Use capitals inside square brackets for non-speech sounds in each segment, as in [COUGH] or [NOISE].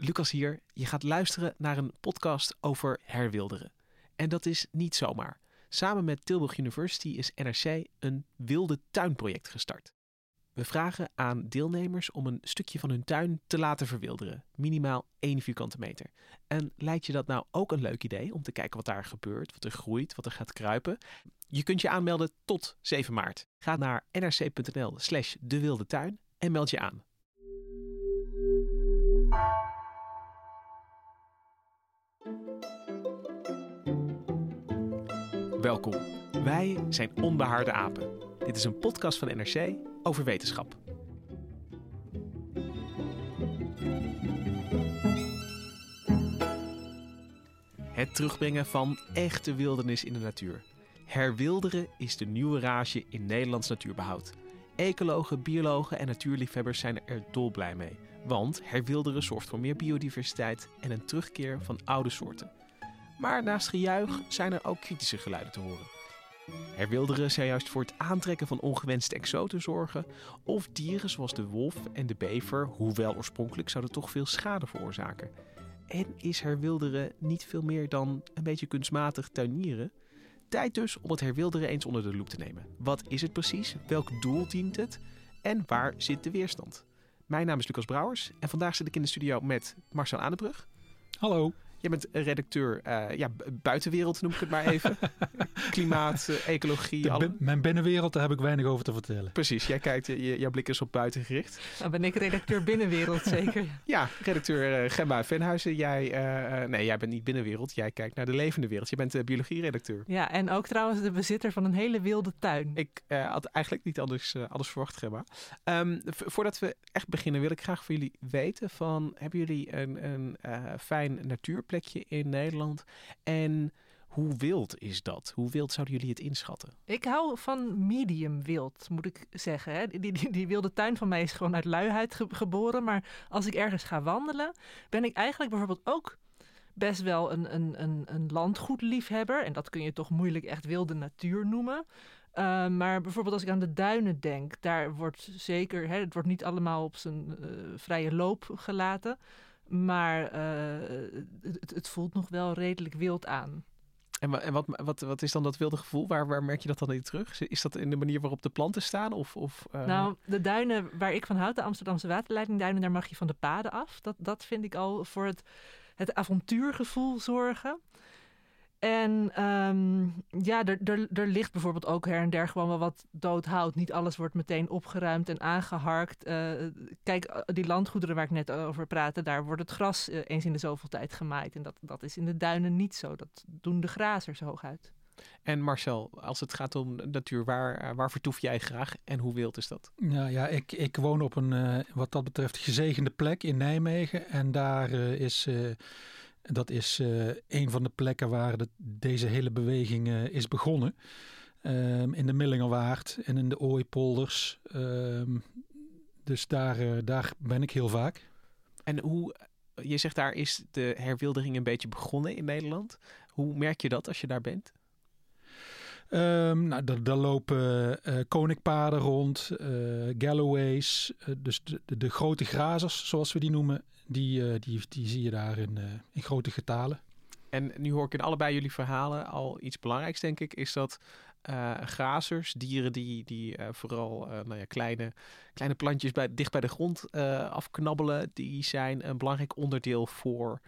Lucas hier. Je gaat luisteren naar een podcast over herwilderen. En dat is niet zomaar. Samen met Tilburg University is NRC een wilde tuinproject gestart. We vragen aan deelnemers om een stukje van hun tuin te laten verwilderen. Minimaal 1 vierkante meter. En lijkt je dat nou ook een leuk idee om te kijken wat daar gebeurt, wat er groeit, wat er gaat kruipen? Je kunt je aanmelden tot 7 maart. Ga naar nrc.nl slash de wilde tuin en meld je aan. Welkom. Wij zijn Onbehaarde Apen. Dit is een podcast van NRC over wetenschap. Het terugbrengen van echte wildernis in de natuur. Herwilderen is de nieuwe rage in Nederlands natuurbehoud. Ecologen, biologen en natuurliefhebbers zijn er dolblij mee. Want herwilderen zorgt voor meer biodiversiteit en een terugkeer van oude soorten. Maar naast gejuich zijn er ook kritische geluiden te horen. Herwilderen zou juist voor het aantrekken van ongewenste exoten zorgen, of dieren zoals de wolf en de bever, hoewel oorspronkelijk, zouden toch veel schade veroorzaken. En is herwilderen niet veel meer dan een beetje kunstmatig tuinieren? Tijd dus om het herwilderen eens onder de loep te nemen. Wat is het precies? Welk doel dient het? En waar zit de weerstand? Mijn naam is Lucas Brouwers en vandaag zit ik in de studio met Marcel Aanenbrug. Hallo. Jij bent redacteur uh, ja, buitenwereld, noem ik het maar even. [LAUGHS] Klimaat, uh, ecologie. Alle... Mijn binnenwereld, daar heb ik weinig over te vertellen. Precies, jij kijkt, je, jouw blik is op buiten gericht. Dan ben ik redacteur binnenwereld, [LAUGHS] zeker. ja, redacteur uh, Gemma Venhuizen. Jij, nee, jij bent niet binnenwereld, jij kijkt naar de levende wereld. Je bent biologie-redacteur. Ja, en ook trouwens de bezitter van een hele wilde tuin. Ik had eigenlijk niet anders, anders verwacht, Gemma. Um, voordat we echt beginnen, wil ik graag van jullie weten van... Hebben jullie een, een fijn natuur plekje in Nederland. En hoe wild is dat? Hoe wild zouden jullie het inschatten? Ik hou van medium wild, moet ik zeggen. Hè. Die, die, wilde tuin van mij is gewoon uit luiheid geboren. Maar als ik ergens ga wandelen, ben ik eigenlijk bijvoorbeeld ook best wel een, een, een, een landgoedliefhebber. En dat kun je toch moeilijk echt wilde natuur noemen. Uh, maar bijvoorbeeld als ik aan de duinen denk, daar wordt zeker, hè, het wordt niet allemaal op zijn uh, vrije loop gelaten. Maar uh, het, het, voelt nog wel redelijk wild aan. En, en wat, wat, wat, is dan dat wilde gevoel? Waar, waar merk je dat dan in terug? Is dat in de manier waarop de planten staan? Of, of, uh... Nou, de duinen waar ik van houd, de Amsterdamse waterleidingduinen, daar mag je van de paden af. Dat, dat vind ik al voor het, het avontuurgevoel zorgen. En um, ja, er, er, er ligt bijvoorbeeld ook her en der gewoon wel wat dood hout. Niet alles wordt meteen opgeruimd en aangeharkt. Uh, kijk, eh, die landgoederen waar ik net over praatte, daar wordt het gras uh, eens in de zoveel tijd gemaaid. En dat, dat is in de duinen niet zo. Dat doen de grazers hooguit. En Marcel, als het gaat om natuur, waar, waar vertoef jij graag en hoe wild is dat? Nou ja, ik, ik woon op een uh, wat dat betreft gezegende plek in Nijmegen. En daar is dat is uh, een van de plekken waar de, deze hele beweging uh, is begonnen. Um, in de Millingerwaard en in de Ooipolders. Um, dus daar, uh, daar ben ik heel vaak. En hoe, je zegt daar is de herwildering een beetje begonnen in Nederland. Hoe merk je dat als je daar bent? Um, nou, daar, lopen uh, koninkpaden rond, uh, galloways, dus de, de, de, grote grazers, zoals we die noemen, die, die, die zie je daar in, in grote getalen. En nu hoor ik in allebei jullie verhalen al iets belangrijks, denk ik, is dat uh, grazers, dieren die, die vooral nou ja, kleine, kleine plantjes bij, dicht bij de grond afknabbelen, die zijn een belangrijk onderdeel voor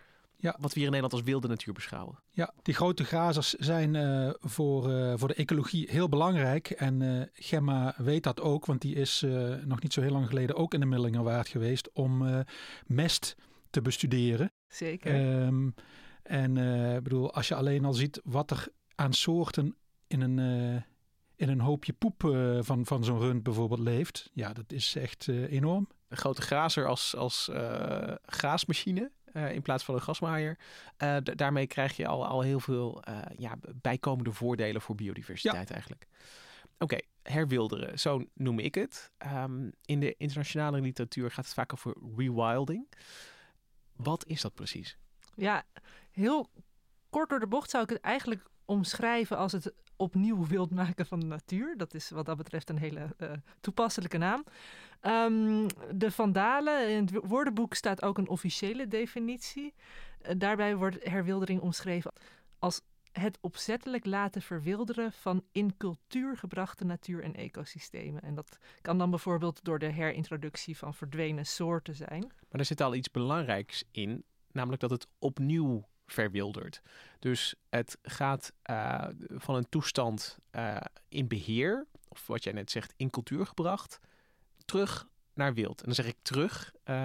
ja. wat we hier in Nederland als wilde natuur beschouwen. Ja, die grote grazers zijn voor, voor de ecologie heel belangrijk. En Gemma weet dat ook, want die is nog niet zo heel lang geleden ook in de Middelingerwaard geweest om mest te bestuderen. Zeker. Um, en ik bedoel, als je alleen al ziet wat er aan soorten in een, uh, in een hoopje poep uh, van, van zo'n rund bijvoorbeeld leeft. Ja, dat is echt uh, enorm. Een grote grazer als, als graasmachine. In plaats van een gasmaaier. daarmee krijg je al, al heel veel ja, bijkomende voordelen voor biodiversiteit ja. eigenlijk. Oké, okay, herwilderen, zo noem ik het. Um, in de internationale literatuur gaat het vaak over rewilding. Wat is dat precies? Ja, heel kort door de bocht zou ik het eigenlijk omschrijven als het opnieuw wild maken van de natuur. Dat is wat dat betreft een hele uh, toepasselijke naam. Um, de vandalen, in het woordenboek staat ook een officiële definitie. Uh, daarbij wordt herwildering omschreven als het opzettelijk laten verwilderen van in cultuur gebrachte natuur- en ecosystemen. En dat kan dan bijvoorbeeld door de herintroductie van verdwenen soorten zijn. Maar er zit al iets belangrijks in, namelijk dat het opnieuw verwilderd. Dus het gaat uh, van een toestand uh, in beheer, of wat jij net zegt, in cultuur gebracht, terug naar wild. En dan zeg ik terug. Uh,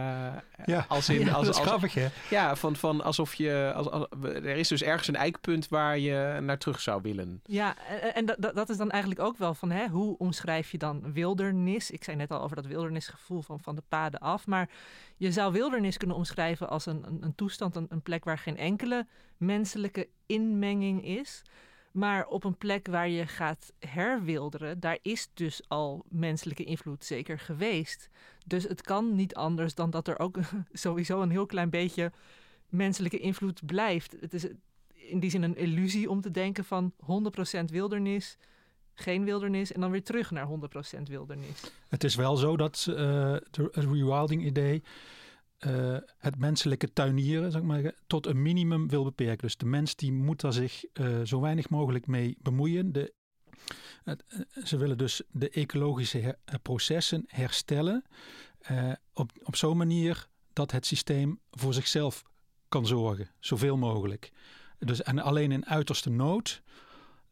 ja, als in, ja, als, als, grappig, hè? Ja, van, van alsof je... Als, als, er is dus ergens een eikpunt waar je naar terug zou willen. Ja, en, en dat, dat is dan eigenlijk ook wel van... Hè, hoe omschrijf je dan wildernis? Ik zei net al over dat wildernisgevoel van, van de paden af. Maar je zou wildernis kunnen omschrijven als een, een, een toestand... Een, een plek waar geen enkele menselijke inmenging is... Maar op een plek waar je gaat herwilderen, daar is dus al menselijke invloed zeker geweest. Dus het kan niet anders dan dat er ook [LAUGHS] sowieso een heel klein beetje menselijke invloed blijft. Het is in die zin een illusie om te denken van 100% wildernis, geen wildernis en dan weer terug naar 100% wildernis. Het is wel zo dat het rewilding-idee uh, het menselijke tuinieren zeg maar, tot een minimum wil beperken. Dus de mens die moet daar zich uh, zo weinig mogelijk mee bemoeien. De, uh, ze willen dus de ecologische processen herstellen op, op zo'n manier dat het systeem voor zichzelf kan zorgen, zoveel mogelijk. Dus, en alleen in uiterste nood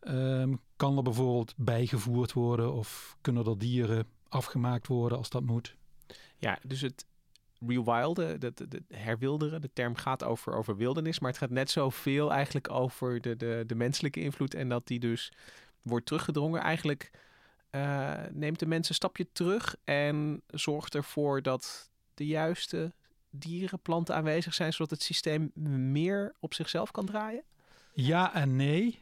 um, kan er bijvoorbeeld bijgevoerd worden of kunnen er dieren afgemaakt worden als dat moet. Ja, dus het, rewilden, de, de, de, herwilderen. De term gaat over, over wildernis, maar het gaat net zoveel eigenlijk over de, de, de menselijke invloed en dat die dus wordt teruggedrongen. Eigenlijk uh, neemt de mens een stapje terug en zorgt ervoor dat de juiste dieren, planten aanwezig zijn, zodat het systeem meer op zichzelf kan draaien? Ja en nee.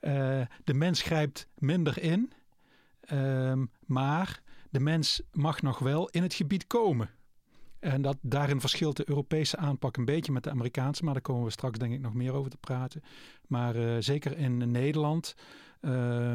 uh, [LAUGHS] de mens grijpt minder in, um, maar de mens mag nog wel in het gebied komen. En dat, daarin verschilt de Europese aanpak een beetje met de Amerikaanse, maar daar komen we straks denk ik nog meer over te praten. Maar uh, zeker in Nederland uh,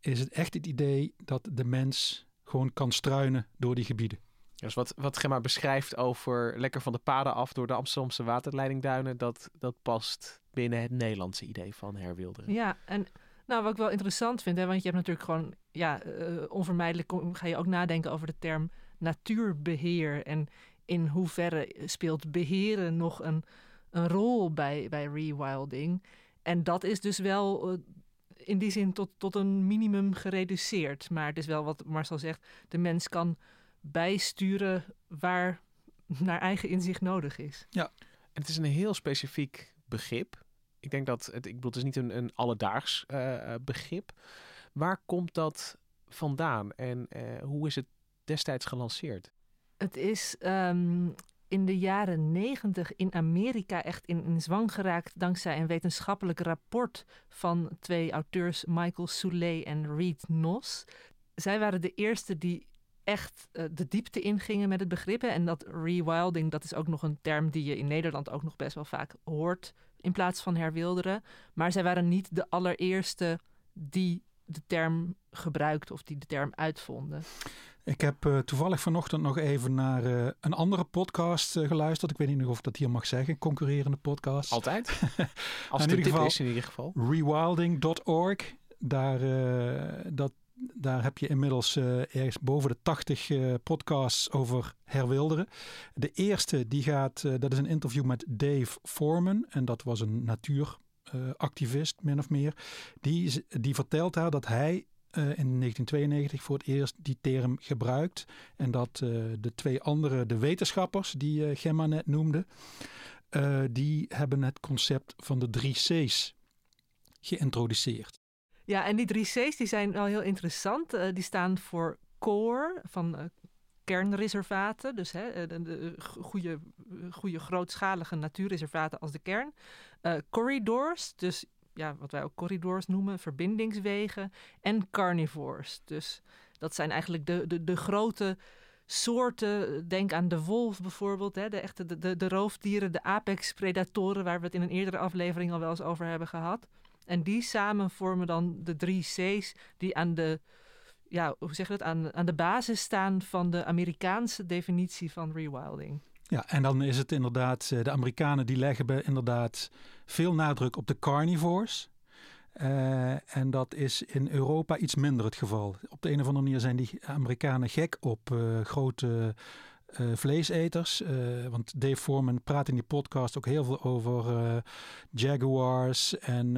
is het echt het idee dat de mens gewoon kan struinen door die gebieden. Dus wat, wat Gemma beschrijft over lekker van de paden af door de Amsterdamse waterleidingduinen, dat, dat past binnen het Nederlandse idee van herwilderen. Ja, en nou, wat ik wel interessant vind, hè, want je hebt natuurlijk gewoon, ja, uh, onvermijdelijk ga je ook nadenken over de term natuurbeheer. En in hoeverre speelt beheren nog een, een rol bij, bij rewilding? En dat is dus wel uh, in die zin tot, tot een minimum gereduceerd. Maar het is wel wat Marcel zegt, de mens kan bijsturen waar naar eigen inzicht nodig is. Ja, en het is een heel specifiek begrip ik denk dat het, ik bedoel, het is niet een, een alledaags uh, begrip. Waar komt dat vandaan en uh, hoe is het destijds gelanceerd? Het is um, in de jaren negentig in Amerika echt in, in zwang geraakt dankzij een wetenschappelijk rapport van twee auteurs, Michael Soule en Reed Noss. Zij waren de eerste die echt uh, de diepte ingingen met het begrip. En dat rewilding, dat is ook nog een term die je in Nederland ook nog best wel vaak hoort in plaats van herwilderen. Maar zij waren niet de allereerste die de term gebruikten of die de term uitvonden. Ik heb uh, toevallig vanochtend nog even naar uh, een andere podcast uh, geluisterd. Ik weet niet nog of ik dat hier mag zeggen. Concurrerende podcast. Altijd. [LAUGHS] Als het in ieder geval, is in ieder geval. Rewilding.org. Daar, dat, daar heb je inmiddels ergens boven de 80 podcasts over herwilderen. De eerste die gaat, dat is een interview met Dave Foreman. En dat was een natuuractivist, min of meer. Die, die vertelt daar dat hij uh, in 1992 voor het eerst die term gebruikt. En dat uh, de twee andere, de wetenschappers die Gemma net noemde, die hebben het concept van de drie C's geïntroduceerd. Ja, en die drie C's die zijn wel heel interessant. die staan voor core, van kernreservaten. Dus hè, de, de goede, goede grootschalige natuurreservaten als de kern. Corridors, dus ja, wat wij ook corridors noemen, verbindingswegen en carnivores. Dus dat zijn eigenlijk de, de, de grote soorten. Denk aan de wolf bijvoorbeeld, hè, de, echte, de, de, de roofdieren, de apex-predatoren, waar we het in een eerdere aflevering al wel eens over hebben gehad. En die samen vormen dan de drie C's die aan de, ja, hoe zeg je dat, aan, aan de basis staan van de Amerikaanse definitie van rewilding. Ja, en dan is het inderdaad, eh, de Amerikanen die leggen inderdaad veel nadruk op de carnivores. Uh, en dat is in Europa iets minder het geval. Op de een of andere manier zijn die Amerikanen gek op uh, grote vleeseters. want Dave Foreman praat in die podcast ook heel veel over jaguars en,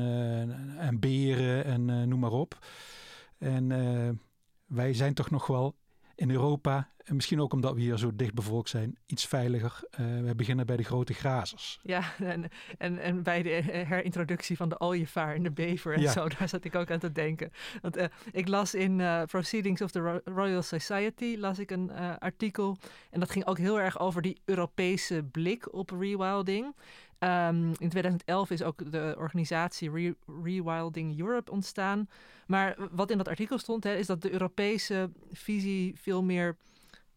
en beren en noem maar op. En wij zijn toch nog wel in Europa, en misschien ook omdat we hier zo dicht bevolkt zijn, iets veiliger. Uh, we beginnen bij de grote grazers. Ja, en, en, en bij de herintroductie van de ooievaar en de bever en zo, daar zat ik ook aan te denken. Want uh, ik las in uh, Proceedings of the Royal Society, las ik een artikel. En dat ging ook heel erg over die Europese blik op rewilding. Um, in 2011 is ook de organisatie Re Rewilding Europe ontstaan. Maar wat in dat artikel stond, hè, is dat de Europese visie veel meer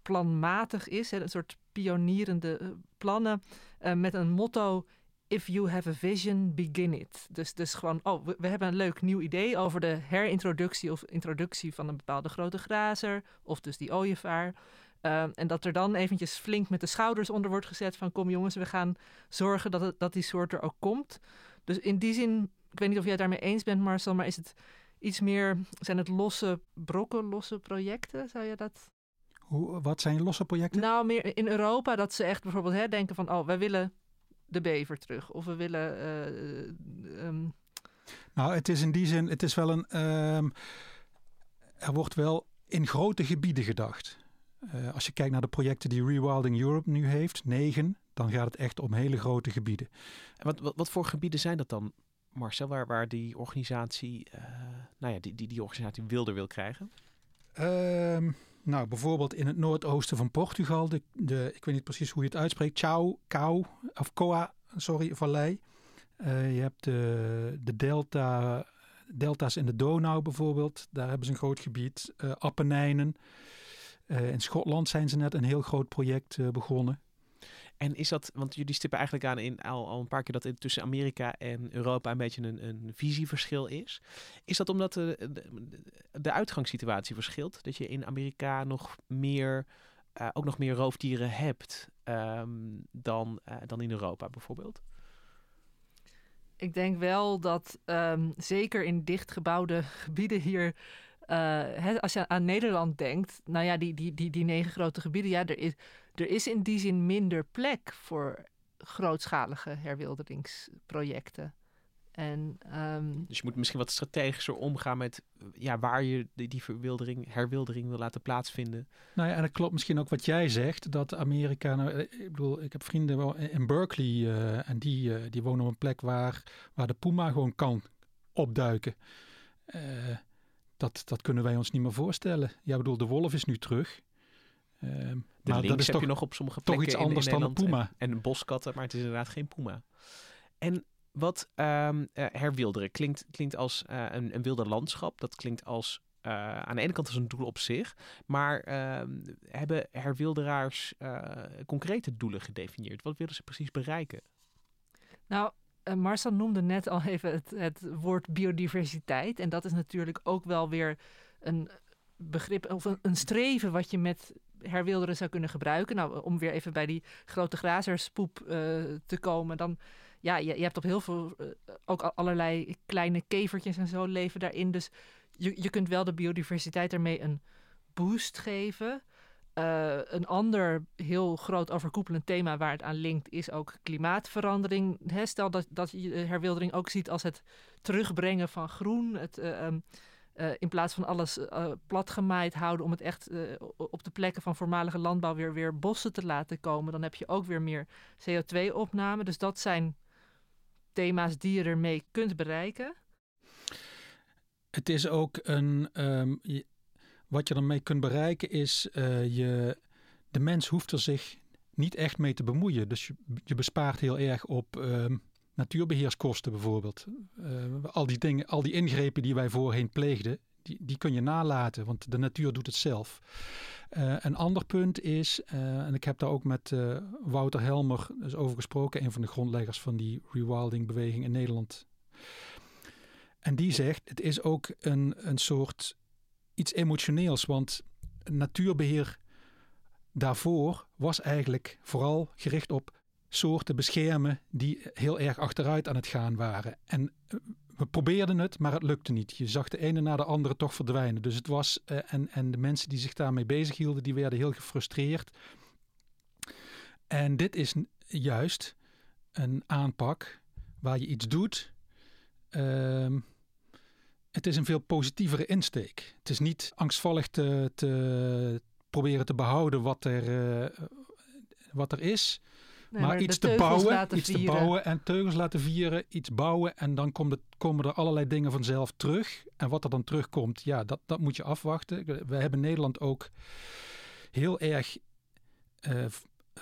planmatig is. Hè, een soort pionierende eh, plannen uh, met een motto. If you have a vision, begin it. Dus, dus gewoon, oh, we, we, hebben een leuk nieuw idee over de herintroductie of introductie van een bepaalde grote grazer, of dus die ooievaar. Uh, en dat er dan eventjes flink met de schouders onder wordt gezet van kom jongens, we gaan zorgen dat, het, dat die soort er ook komt. Dus in die zin, ik weet niet of jij het daarmee eens bent Marcel, maar is het iets meer, zijn het losse brokken, losse projecten? Zou je dat... Hoe, wat zijn losse projecten? Nou, meer in Europa dat ze echt bijvoorbeeld hè, denken van, oh, wij willen de bever terug. Of we willen... Uh, um... Nou, het is in die zin, het is wel een... Um, er wordt wel in grote gebieden gedacht. Uh, als je kijkt naar de projecten die Rewilding Europe nu heeft, negen, dan gaat het echt om hele grote gebieden. En wat, wat, wat voor gebieden zijn dat dan, Marcel, waar, waar die organisatie, uh, nou ja, die, die, die organisatie wilder wil krijgen? Uh, nou, bijvoorbeeld in het noordoosten van Portugal, de, de, ik weet niet precies hoe je het uitspreekt, Chau, Cau, of Coa, sorry, vallei. Uh, je hebt de, de delta, delta's in de Donau bijvoorbeeld, daar hebben ze een groot gebied. Uh, Appenijnen. Uh, in Schotland zijn ze net een heel groot project uh, begonnen. En is dat, want jullie stippen eigenlijk aan in al, al een paar keer dat er tussen Amerika en Europa een beetje een, een visieverschil is. Is dat omdat de, de, de uitgangssituatie verschilt? Dat je in Amerika nog meer, uh, ook nog meer roofdieren hebt um, dan, dan in Europa bijvoorbeeld? Ik denk wel dat um, zeker in dichtgebouwde [LAUGHS] gebieden hier uh, als je aan Nederland denkt, nou ja, die, die, die, die negen grote gebieden, ja, er is, er is in die zin minder plek voor grootschalige herwilderingsprojecten. En, um, dus je moet misschien wat strategischer omgaan met ja, waar je die, die verwildering, herwildering wil laten plaatsvinden. Nou ja, en dat klopt misschien ook wat jij zegt, dat Amerika, nou, ik bedoel, ik heb vrienden in Berkeley uh, en die, uh, die wonen op een plek waar, waar de puma gewoon kan opduiken. Uh, dat, dat kunnen wij ons niet meer voorstellen. Ja, bedoel, de wolf is nu terug. Uh, de maar dat is heb toch, je nog op sommige plekken toch iets anders dan een puma. En, een boskatten, maar het is inderdaad geen puma. En wat um, uh, herwilderen klinkt, klinkt als uh, een, een wilde landschap. Dat klinkt als uh, aan de ene kant als een doel op zich. Maar uh, hebben herwilderaars concrete doelen gedefinieerd? Wat willen ze precies bereiken? Nou, uh, Marcel noemde net al even het, het woord biodiversiteit. En dat is natuurlijk ook wel weer een begrip of een, streven wat je met herwilderen zou kunnen gebruiken. Nou, om weer even bij die grote grazerspoep uh, te komen, dan ja, je, je hebt op heel veel uh, ook allerlei kleine kevertjes en zo leven daarin. Dus je, je kunt wel de biodiversiteit ermee een boost geven. Uh, een ander heel groot overkoepelend thema waar het aan linkt is ook klimaatverandering. He, stel dat, dat je herwildering ook ziet als het terugbrengen van groen. Het, uh, um, uh, in plaats van alles platgemaaid houden om het echt op de plekken van voormalige landbouw weer, weer bossen te laten komen. Dan heb je ook weer meer CO2-opname. Dus dat zijn thema's die je ermee kunt bereiken. Het is ook een. Je, wat je ermee kunt bereiken is. Uh, je, de mens hoeft er zich niet echt mee te bemoeien. Dus je, je bespaart heel erg op. Um, natuurbeheerskosten bijvoorbeeld. Uh, al die dingen, al die ingrepen die wij voorheen pleegden, die, die kun je nalaten, want de natuur doet het zelf. Uh, een ander punt is, en ik heb daar ook met Wouter Helmer dus over gesproken, een van de grondleggers van die rewilding-beweging in Nederland. En die zegt, het is ook een, een soort iets emotioneels, want natuurbeheer daarvoor was eigenlijk vooral gericht op soorten beschermen die heel erg achteruit aan het gaan waren. En we probeerden het, maar het lukte niet. Je zag de ene na de andere toch verdwijnen. Dus het was, uh, en, en de mensen die zich daarmee bezighielden, die werden heel gefrustreerd. En dit is juist een aanpak waar je iets doet. Uh, het is een veel positievere insteek. Het is niet angstvallig te, te proberen te behouden wat er, uh, wat er is. Nee, maar, maar, iets, te bouwen, iets te bouwen en teugels laten vieren, iets bouwen en dan komt het, komen er allerlei dingen vanzelf terug. En wat er dan terugkomt, ja, dat, dat moet je afwachten. We hebben Nederland ook heel erg uh,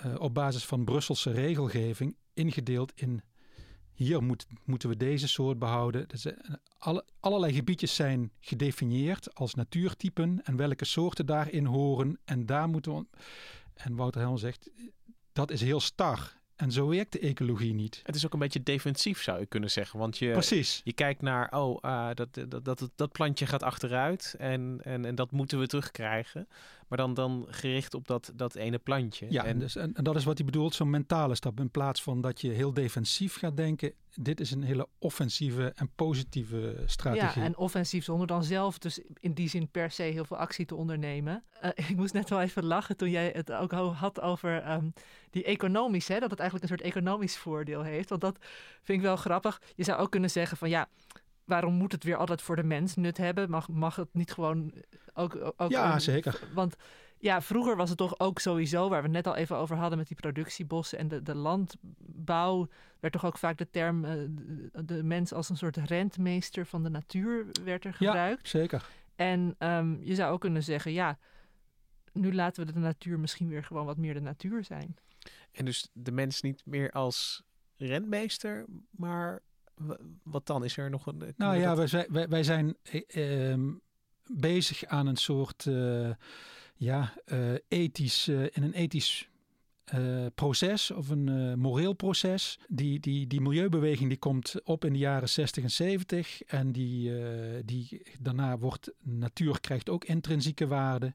uh, op basis van Brusselse regelgeving ingedeeld in hier moet, moeten we deze soort behouden. Dus, uh, alle, allerlei gebiedjes zijn gedefinieerd als natuurtypen en welke soorten daarin horen. En daar moeten we. En Wouter Helm zegt, dat is heel star. En zo werkt de ecologie niet. Het is ook een beetje defensief, zou je kunnen zeggen. Want je, Precies. je kijkt naar, oh, uh, dat, dat, dat, dat plantje gaat achteruit en, en, en dat moeten we terugkrijgen. Maar dan, dan gericht op dat, dat ene plantje. Ja, en, dus, en, en dat is wat hij bedoelt, zo'n mentale stap. In plaats van dat je heel defensief gaat denken, dit is een hele offensieve en positieve strategie. Ja, en offensief zonder dan zelf dus in die zin per se heel veel actie te ondernemen. Uh, [LAUGHS] ik moest net wel even lachen toen jij het ook had over um, die economisch, hè, dat het eigenlijk een soort economisch voordeel heeft. Want dat vind ik wel grappig. Je zou ook kunnen zeggen van ja, waarom moet het weer altijd voor de mens nut hebben? Mag, mag het niet gewoon ook... ook ja, een, zeker. Want ja, vroeger was het toch ook sowieso, waar we het net al even over hadden met die productiebossen en de, de landbouw, werd toch ook vaak de term uh, de, de, mens als een soort rentmeester van de natuur werd er gebruikt. Ja, zeker. En um, je zou ook kunnen zeggen, ja, nu laten we de natuur misschien weer gewoon wat meer de natuur zijn. En dus de mens niet meer als rentmeester, maar wat dan? Is er nog een... Nou ja, dat... wij, wij, wij zijn eh, ehm, bezig aan een soort uh, ja, uh, ethisch, in een ethisch proces of een moreel proces. Die, die, die milieubeweging die komt op in de jaren 60 en 70 en die, die, daarna wordt natuur krijgt ook intrinsieke waarde.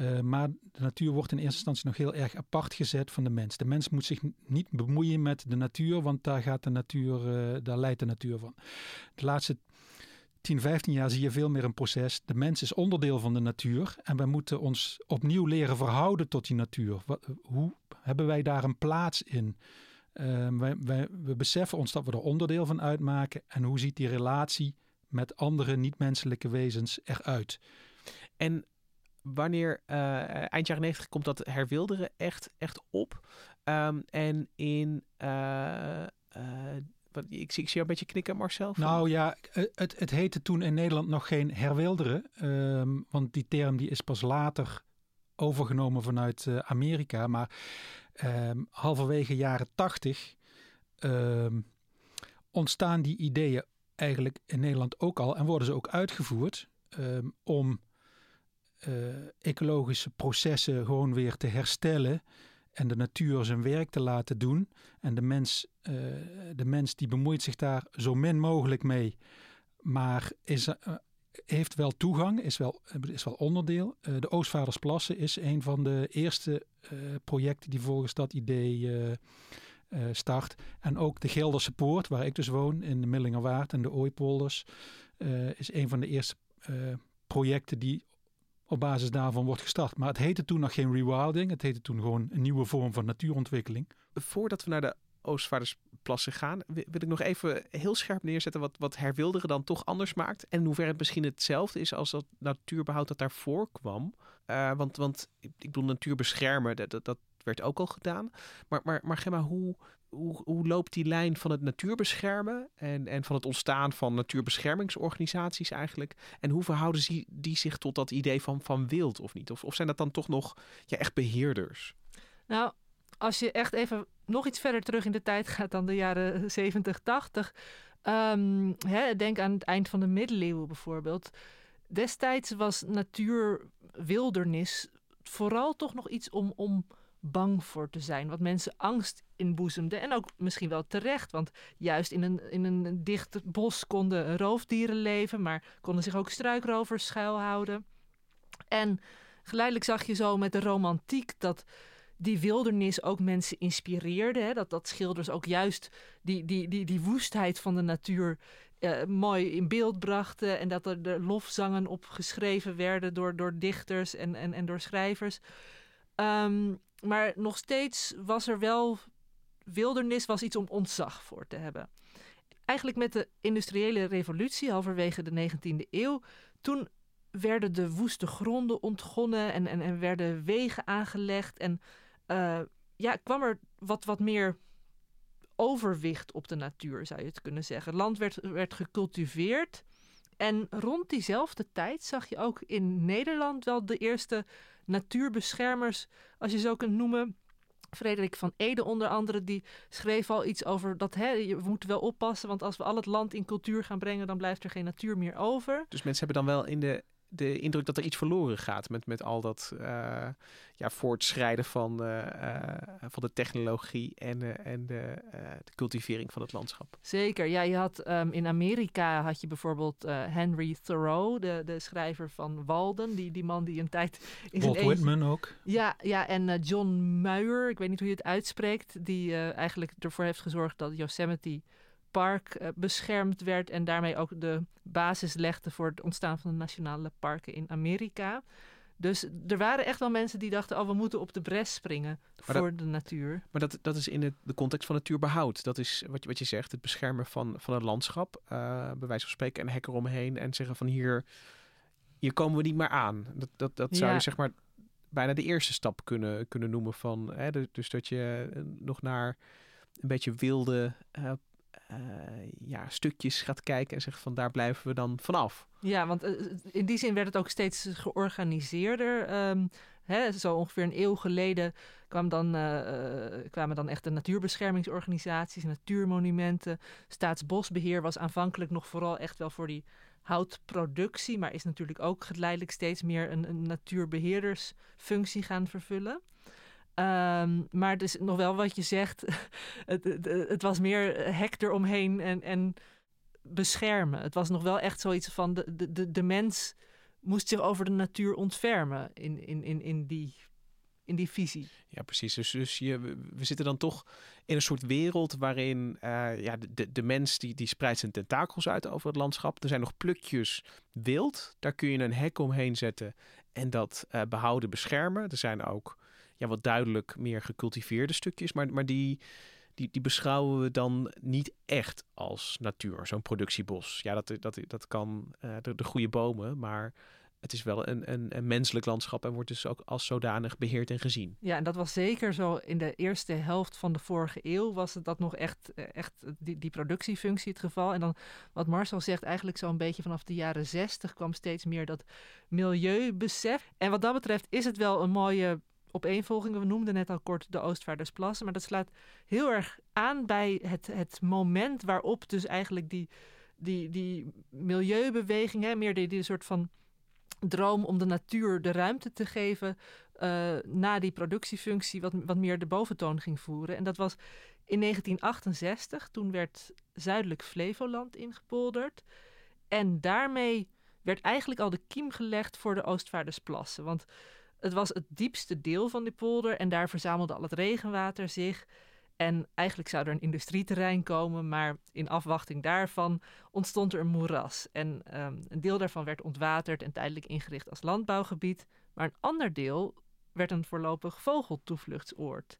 Uh, maar de natuur wordt in eerste instantie nog heel erg apart gezet van de mens. De mens moet zich niet bemoeien met de natuur, want daar, gaat de natuur, uh, daar leidt de natuur van. De laatste 10, 15 jaar zie je veel meer een proces. De mens is onderdeel van de natuur en wij moeten ons opnieuw leren verhouden tot die natuur. Hoe hebben wij daar een plaats in? Wij, wij, we beseffen ons dat we er onderdeel van uitmaken en hoe ziet die relatie met andere niet-menselijke wezens eruit? En wanneer uh, eind jaren 90 komt dat herwilderen echt, echt op. Um, en in. Uh, wat, ik, zie, ik zie een beetje knikken, Marcel. Nou ja, het, het heette toen in Nederland nog geen herwilderen. Um, want die term die is pas later overgenomen vanuit Amerika. Maar um, halverwege jaren 80 ontstaan die ideeën eigenlijk in Nederland ook al. En worden ze ook uitgevoerd om ecologische processen gewoon weer te herstellen en de natuur zijn werk te laten doen. En de mens, uh, de mens die bemoeit zich daar zo min mogelijk mee, maar is, uh, heeft wel toegang, is wel, is wel onderdeel. Uh, de Oostvaardersplassen is een van de eerste projecten die volgens dat idee start. En ook de Gelderse Poort, waar ik dus woon, in de Millingerwaard en de Ooipolders, is een van de eerste projecten die op basis daarvan wordt gestart. Maar het heette toen nog geen rewilding. Het heette toen gewoon een nieuwe vorm van natuurontwikkeling. Voordat we naar de Oostvaardersplassen gaan, wil ik nog even heel scherp neerzetten wat, wat herwilderen dan toch anders maakt. En in hoeverre het misschien hetzelfde is als dat natuurbehoud dat daarvoor kwam. Uh, want, want ik bedoel, natuur beschermen, dat, dat werd ook al gedaan. Maar, maar, maar Gemma, hoe, hoe, hoe loopt die lijn van het natuurbeschermen en, en van het ontstaan van natuurbeschermingsorganisaties eigenlijk? En hoe verhouden die, die zich tot dat idee van, van wild of niet? Of, of zijn dat dan toch nog ja, echt beheerders? Nou, als je echt even nog iets verder terug in de tijd gaat dan de jaren 70, 80. Um, hè, denk aan het eind van de middeleeuwen bijvoorbeeld. Destijds was natuur, wildernis vooral toch nog iets om, om bang voor te zijn. Wat mensen angst inboezemde. En ook misschien wel terecht. Want juist in een, in een dicht bos konden roofdieren leven. Maar konden zich ook struikrovers schuilhouden. En geleidelijk zag je zo met de romantiek dat die wildernis ook mensen inspireerde. Hè? Dat, dat schilders ook juist die, die, die, die woestheid van de natuur uh, mooi in beeld brachten. En dat er de lofzangen op geschreven werden door, door dichters en, en, en door schrijvers. Um, maar nog steeds was er wel. Wildernis was iets om ontzag voor te hebben. Eigenlijk met de industriële revolutie, halverwege de 19e eeuw, toen werden de woeste gronden ontgonnen en, en, en werden wegen aangelegd. En uh, ja, kwam er wat, wat meer overwicht op de natuur, zou je het kunnen zeggen. Land werd, werd gecultiveerd. En rond diezelfde tijd zag je ook in Nederland wel de eerste natuurbeschermers, als je zo kunt noemen. Frederik van Ede onder andere, die schreef al iets over dat hè, we moeten wel oppassen, want als we al het land in cultuur gaan brengen, dan blijft er geen natuur meer over. Dus mensen hebben dan wel in de de indruk dat er iets verloren gaat met, met al dat uh, ja, voortschrijden van, uh, uh, van de technologie en, en de, de, cultivering van het landschap. Zeker, ja, je had um, in Amerika had je bijvoorbeeld Henry Thoreau, de, de schrijver van Walden, die, die man die een tijd in Walt Whitman ook. Ja, ja en John Muir, ik weet niet hoe je het uitspreekt, die eigenlijk ervoor heeft gezorgd dat Yosemite park uh, beschermd werd en daarmee ook de basis legde voor het ontstaan van de nationale parken in Amerika. Dus er waren echt wel mensen die dachten: oh, we moeten op de bres springen voor de natuur. Maar dat, dat is in de, de context van natuurbehoud. Dat is wat je, wat je zegt: het beschermen van, van het landschap. Uh, bij wijze van spreken een hek eromheen en zeggen: van hier, hier komen we niet meer aan. Dat, dat, dat zou je zeg maar bijna de eerste stap kunnen, kunnen noemen van. Hè, dus dat je eh, nog naar een beetje wilde uh, ja, stukjes gaat kijken en zegt van daar blijven we dan vanaf. Ja, want uh, in die zin werd het ook steeds georganiseerder. Um, hè, zo ongeveer een eeuw geleden kwam dan, kwamen dan echt de natuurbeschermingsorganisaties, natuurmonumenten. Staatsbosbeheer was aanvankelijk nog vooral echt wel voor die houtproductie, maar is natuurlijk ook geleidelijk steeds meer een, een natuurbeheerdersfunctie gaan vervullen. Um, maar het is nog wel wat je zegt. [LAUGHS] het, het, was meer hek eromheen en, en beschermen. Het was nog wel echt zoiets van de, de, de mens moest zich over de natuur ontfermen in, in, in, in, die, in die visie. Ja, precies. Dus, dus je, we zitten dan toch in een soort wereld waarin uh, ja, de, de mens die, die spreidt zijn tentakels uit over het landschap. Er zijn nog plukjes wild. Daar kun je een hek omheen zetten en dat uh, behouden, beschermen. Er zijn ook ja, wat duidelijk meer gecultiveerde stukjes. Maar, maar die, die, die beschouwen we dan niet echt als natuur, zo'n productiebos. Ja, dat, dat, dat kan uh, de, de goede bomen, maar het is wel een, een, een, menselijk landschap en wordt dus ook als zodanig beheerd en gezien. Ja, en dat was zeker zo in de eerste helft van de vorige eeuw was het dat nog echt, eh, echt die, die productiefunctie het geval. En dan wat Marcel zegt, eigenlijk zo'n beetje vanaf de jaren zestig kwam steeds meer dat milieubesef. En wat dat betreft is het wel een mooie opeenvolgingen. We noemden net al kort de Oostvaardersplassen, maar dat slaat heel erg aan bij het, het moment waarop dus eigenlijk die, die, die milieubeweging, hè, meer die, die soort van droom om de natuur de ruimte te geven, eh, na die productiefunctie wat, wat meer de boventoon ging voeren. En dat was in 1968. Toen werd zuidelijk Flevoland ingepolderd. En daarmee werd eigenlijk al de kiem gelegd voor de Oostvaardersplassen. Want het was het diepste deel van die polder en daar verzamelde al het regenwater zich. En eigenlijk zou er een industrieterrein komen, maar in afwachting daarvan ontstond er een moeras. En ehm, een deel daarvan werd ontwaterd en tijdelijk ingericht als landbouwgebied. Maar een ander deel werd een voorlopig vogeltoevluchtsoord.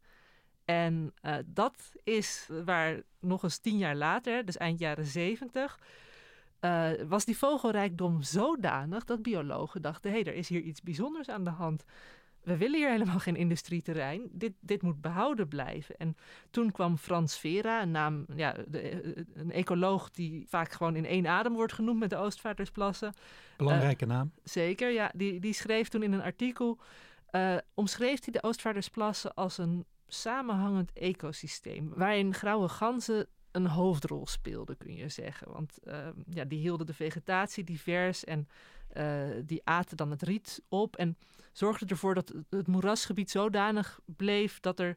En uh, dat is waar nog eens tien jaar later, dus eind jaren zeventig, uh, was die vogelrijkdom zodanig dat biologen dachten: hé, hey, er is hier iets bijzonders aan de hand. We willen hier helemaal geen industrieterrein. Dit, dit moet behouden blijven. En toen kwam Frans Vera, een, naam, ja, de, eh, een ecoloog die vaak gewoon in één adem wordt genoemd met de Oostvaardersplassen. Belangrijke uh, naam. Zeker, ja. Die, die schreef toen in een artikel, uh, omschreef hij de Oostvaardersplassen als een samenhangend ecosysteem. Waarin grauwe ganzen een hoofdrol speelden, kun je zeggen. Want uh, ja, die hielden de vegetatie divers en uh, die aten dan het riet op. En zorgden ervoor dat het moerasgebied zodanig bleef dat er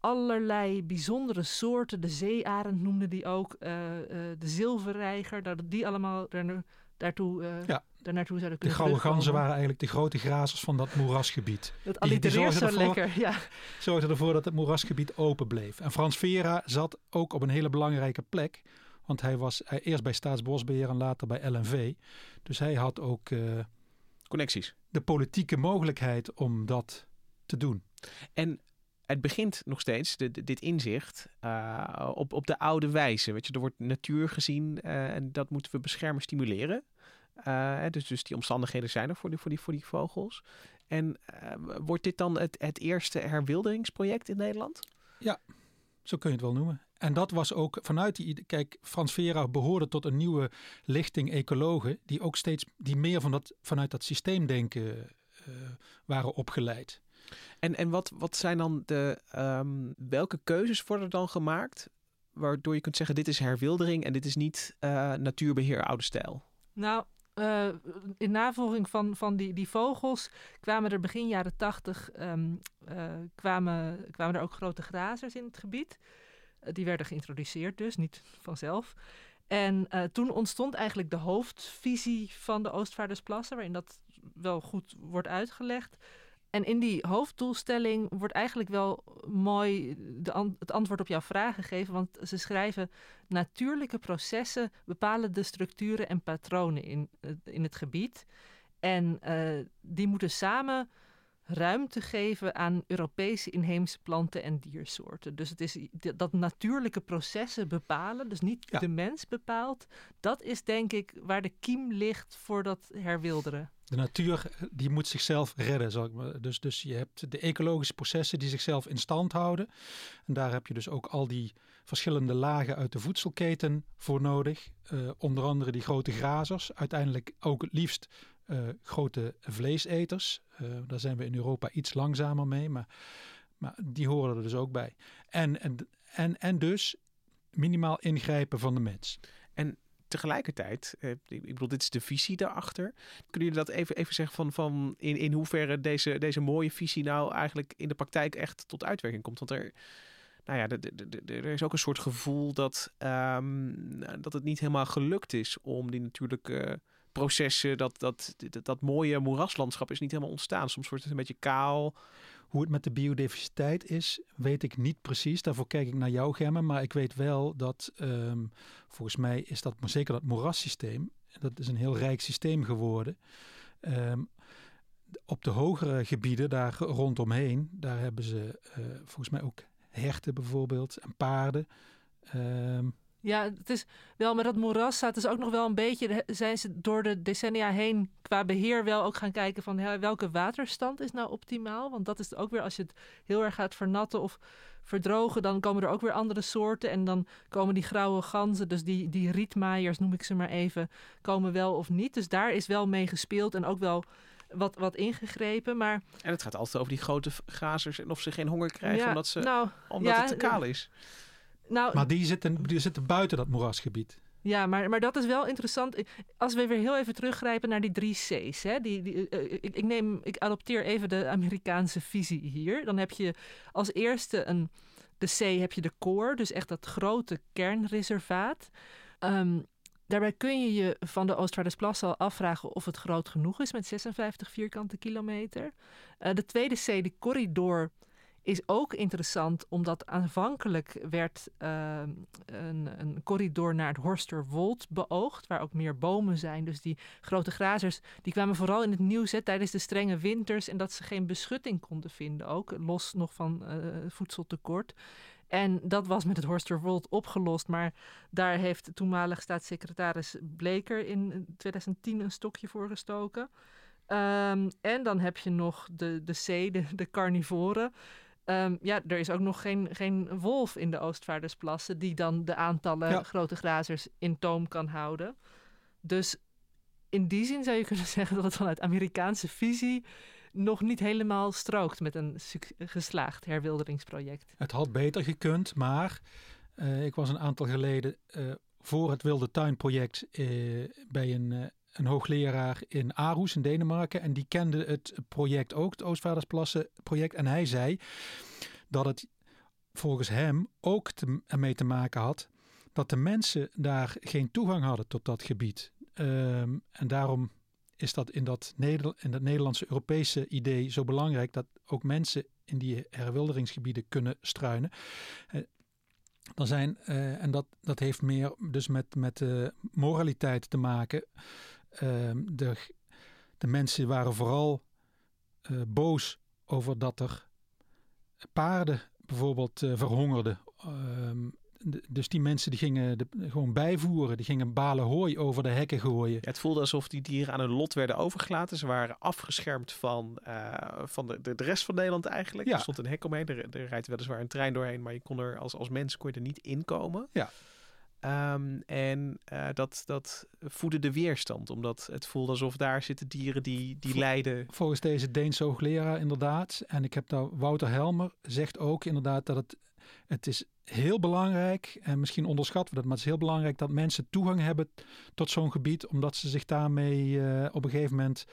allerlei bijzondere soorten, de zeearend noemde die ook, uh, de zilverreiger, dat die allemaal daar, daartoe ja daar naartoe zouden kunnen De gouden ganzen waren eigenlijk de grote grazers van dat moerasgebied. Dat allitereert zo ervoor, lekker, ja. [LAUGHS] Zorgden ervoor dat het moerasgebied open bleef. En Frans Vera zat ook op een hele belangrijke plek. Want hij was eerst bij Staatsbosbeheer en later bij LNV. Dus hij had ook... Uh, Connecties. De politieke mogelijkheid om dat te doen. En het begint nog steeds, de, dit inzicht, uh, op, op de oude wijze. Weet je, er wordt natuur gezien uh, en dat moeten we beschermen, stimuleren. Uh, dus, dus die omstandigheden zijn er voor die, voor die, voor die vogels. En uh, wordt dit dan het, het eerste herwilderingsproject in Nederland? Ja, zo kun je het wel noemen. En dat was ook vanuit die. Kijk, Frans Vera behoorde tot een nieuwe lichting ecologen. die ook steeds. die meer van dat, vanuit dat systeemdenken uh, waren opgeleid. En, en wat, wat zijn dan de. Um, welke keuzes worden dan gemaakt. waardoor je kunt zeggen: dit is herwildering en dit is niet natuurbeheer oude stijl? Nou, uh, in navolging van, van die, die vogels kwamen er begin jaren tachtig um, uh, kwamen, kwamen er ook grote grazers in het gebied. Uh, die werden geïntroduceerd dus, niet vanzelf. En toen ontstond eigenlijk de hoofdvisie van de Oostvaardersplassen, waarin dat wel goed wordt uitgelegd. En in die hoofddoelstelling wordt eigenlijk wel mooi de het antwoord op jouw vraag gegeven. Want ze schrijven: natuurlijke processen bepalen de structuren en patronen in, in het gebied. En uh, die moeten samen ruimte geven aan Europese inheemse planten en diersoorten. Dus het is dat natuurlijke processen bepalen, dus niet ja. de mens bepaalt. Dat is denk ik waar de kiem ligt voor dat herwilderen. De natuur die moet zichzelf redden. Zal ik maar. Dus, dus je hebt de ecologische processen die zichzelf in stand houden. En daar heb je dus ook al die verschillende lagen uit de voedselketen voor nodig. Uh, onder andere die grote grazers. Uiteindelijk ook het liefst uh, grote vleeseters. Uh, daar zijn we in Europa iets langzamer mee. Maar, maar die horen er dus ook bij. En, en, en, dus minimaal ingrijpen van de mens. En tegelijkertijd, eh, ik bedoel, dit is de visie daarachter. Kunnen jullie dat even, even zeggen van, van in, in hoeverre deze, deze mooie visie nou eigenlijk in de praktijk echt tot uitwerking komt? Want er, nou ja, er is ook een soort gevoel dat, um, dat het niet helemaal gelukt is om die natuurlijke processen, dat, dat, dat, dat mooie moeraslandschap is niet helemaal ontstaan. Soms wordt het een beetje kaal. Hoe het met de biodiversiteit is, weet ik niet precies. Daarvoor kijk ik naar jou, Gemmen. Maar ik weet wel dat, um, volgens mij is dat zeker dat moerassysteem. Dat is een heel rijk systeem geworden. Um, op de hogere gebieden daar rondomheen, daar hebben ze uh, volgens mij ook herten bijvoorbeeld en paarden. Um, ja, het is wel met dat moeras staat dus ook nog wel een beetje. Zijn ze door de decennia heen qua beheer wel ook gaan kijken van ja, welke waterstand is nou optimaal? Want dat is ook weer als je het heel erg gaat vernatten of verdrogen, dan komen er ook weer andere soorten. En dan komen die grauwe ganzen, dus die, die rietmaaiers noem ik ze maar even, komen wel of niet. Dus daar is wel mee gespeeld en ook wel wat, wat ingegrepen. Maar... En het gaat altijd over die grote grazers en of ze geen honger krijgen omdat, ze, nou, omdat het te kaal is. Nou, maar die zitten, die zitten buiten dat moerasgebied. Ja, maar, maar dat is wel interessant. Als we weer heel even teruggrijpen naar die drie C's. Hè? Die, die, eh, ik, ik, neem, ik adopteer even de Amerikaanse visie hier. Dan heb je als eerste een, de C heb je de core, dus echt dat grote kernreservaat. Ehm, daarbij kun je je van de Oostvaardersplassen al afvragen of het groot genoeg is met 56 vierkante kilometer. Uh, de tweede C, de corridor is ook interessant omdat aanvankelijk werd uh, een, een, corridor naar het Horsterwold beoogd, waar ook meer bomen zijn. Dus die grote grazers die kwamen vooral in het nieuws tijdens de strenge winters en dat ze geen beschutting konden vinden, ook los nog van uh, voedseltekort. En dat was met het Horsterwold opgelost, maar daar heeft toenmalig staatssecretaris Bleker in 2010 een stokje voor gestoken. Um, en dan heb je nog de, de C, de carnivoren. Um, ja, er is ook nog geen, geen wolf in de Oostvaardersplassen die dan de aantallen grote grazers in toom kan houden. Dus in die zin zou je kunnen [LAUGHS] zeggen dat het vanuit Amerikaanse visie nog niet helemaal strookt met een geslaagd herwilderingsproject. Het had beter gekund, maar uh, ik was een aantal geleden uh, voor het Wilde Tuinproject uh, bij een een hoogleraar in Aarhus in Denemarken. En die kende het project ook, het Oostvaardersplassen project. En hij zei dat het volgens hem ook te, ermee te maken had dat de mensen daar geen toegang hadden tot dat gebied. Um, en daarom is dat in dat, Neder in dat Nederlandse Europese idee zo belangrijk dat ook mensen in die herwilderingsgebieden kunnen struinen. Uh, er zijn, uh, en dat, dat heeft meer dus met, met uh, moraliteit te maken. Ehm, de, de mensen waren vooral uh, boos over dat er paarden bijvoorbeeld uh, verhongerden. Um, dus die mensen die gingen de, gewoon bijvoeren. Die gingen balen hooi over de hekken gooien. Ja, het voelde alsof die dieren aan hun lot werden overgelaten. Ze waren afgeschermd van, uh, van de, de, de, rest van Nederland eigenlijk. Ja. Er stond een hek omheen. Er, er rijdt weliswaar een trein doorheen. Maar je kon er als, als mens kon je er niet inkomen. Ja. Um, en uh, dat, dat voedde de weerstand, omdat het voelde alsof daar zitten dieren die, die lijden. Volgens deze Deense hoogleraar inderdaad. En ik heb daar Wouter Helmer zegt ook inderdaad dat het, het is heel belangrijk, en misschien onderschatten we dat, maar het is heel belangrijk dat mensen toegang hebben tot zo'n gebied, omdat ze zich daarmee uh, op een gegeven moment...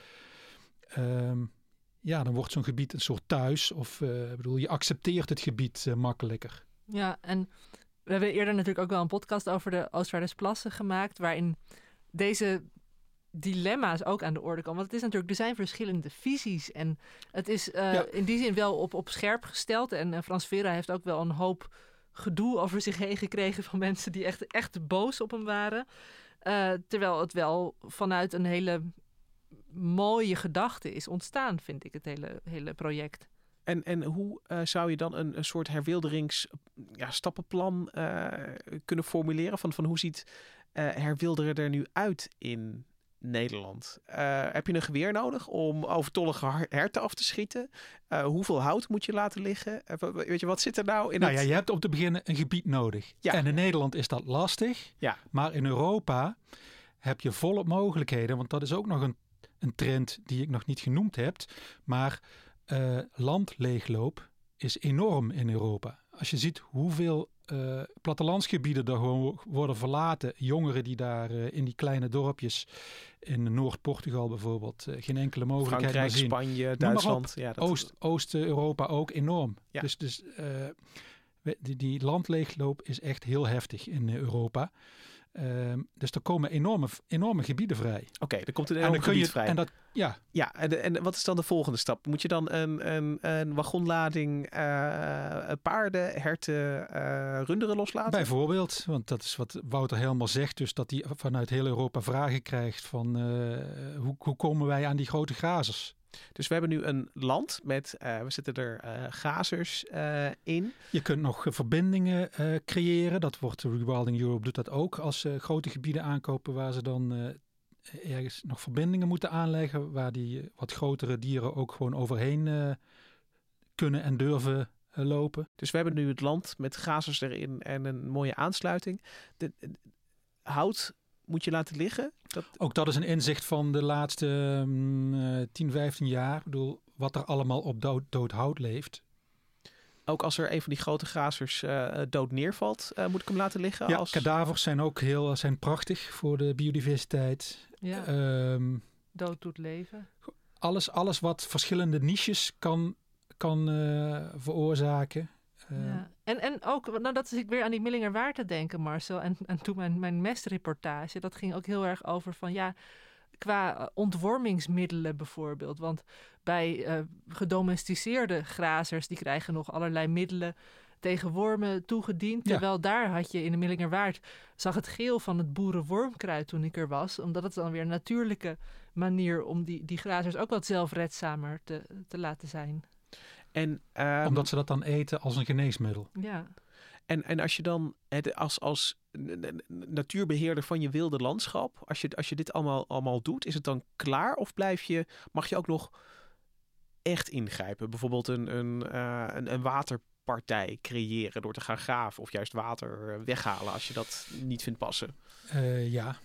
Um, ja, dan wordt zo'n gebied een soort thuis. Of uh, bedoel, je accepteert het gebied uh, makkelijker. Ja, en we hebben eerder natuurlijk ook wel een podcast over de Oostvaardersplassen gemaakt, waarin deze dilemma's ook aan de orde komen. Want het is natuurlijk, er zijn verschillende visies en het is uh, ja. in die zin wel op, op scherp gesteld. En uh, Frans Vera heeft ook wel een hoop gedoe over zich heen gekregen van mensen die echt, echt boos op hem waren. Uh, terwijl het wel vanuit een hele mooie gedachte is ontstaan, vind ik, het hele, hele project. En, en hoe uh, zou je dan een, een soort herwilderings ja, stappenplan uh, kunnen formuleren? Van, van hoe ziet uh, herwilderen er nu uit in Nederland? heb je een geweer nodig om overtollige herten af te schieten? hoeveel hout moet je laten liggen? weet je, wat zit er nou in nou het... ja, je hebt om te beginnen een gebied nodig. Ja. En in Nederland is dat lastig. Ja. Maar in Europa heb je volop mogelijkheden. Want dat is ook nog een, een trend die ik nog niet genoemd heb. Maar uh, landleegloop is enorm in Europa. Als je ziet hoeveel uh, plattelandsgebieden er gewoon worden verlaten, jongeren die daar uh, in die kleine dorpjes in Noord-Portugal bijvoorbeeld geen enkele mogelijkheid Frankrijk, meer zien. Spanje, Duitsland. Ja, dat... Oost, Oost-Europa ook enorm. Ja. Dus, dus die, die landleegloop is echt heel heftig in Europa. Um, dus er komen enorme, enorme gebieden vrij. Oké, okay, er komt een enorm gebied je, vrij. En dat, ja. Ja, en, en wat is dan de volgende stap? Moet je dan een, een, een wagonlading uh, paarden, herten, uh, runderen loslaten? Bijvoorbeeld, want dat is wat Wouter helemaal zegt. Dus dat hij vanuit heel Europa vragen krijgt van uh, hoe, hoe komen wij aan die grote grazers? Dus we hebben nu een land met, uh, we zitten er uh, gazers uh, in. Je kunt nog verbindingen creëren. Dat wordt Rewilding Europe doet dat ook. Als ze grote gebieden aankopen waar ze dan ergens nog verbindingen moeten aanleggen. Waar die wat grotere dieren ook gewoon overheen kunnen en durven lopen. Dus we hebben nu het land met gazers erin en een mooie aansluiting. De, de, hout moet je laten liggen. Dat... Ook dat is een inzicht van de laatste um, uh, 10, 15 jaar. Ik bedoel, wat er allemaal op dood, dood hout leeft. ook als er een van die grote grazers uh, dood neervalt, uh, moet ik hem laten liggen? Ja, als... kadavers zijn ook heel zijn prachtig voor de biodiversiteit. Ja. Um, dood doet leven. Alles, alles wat verschillende niches kan, kan uh, veroorzaken. Ja. En, en ook, nou dat is ik weer aan die Millingerwaard te denken, Marcel. En, en toen mijn, mijn mestreportage, dat ging ook heel erg over van ja, qua ontwormingsmiddelen bijvoorbeeld. Want bij uh, gedomesticeerde grazers, die krijgen nog allerlei middelen tegen wormen toegediend. Terwijl daar had je in de Millingerwaard, zag het geel van het boerenwormkruid toen ik er was. Omdat het dan weer een natuurlijke manier om die, die grazers ook wat zelfredzamer te, te laten zijn. En, um, Omdat ze dat dan eten als een geneesmiddel. Ja. En, en als je dan het, als, als natuurbeheerder van je wilde landschap, als je, als je dit allemaal, allemaal doet, is het dan klaar? Of blijf je, mag je ook nog echt ingrijpen? Bijvoorbeeld een, een, uh, een, een waterpartij creëren door te gaan graven of juist water weghalen als je dat niet vindt passen? Uh, ja.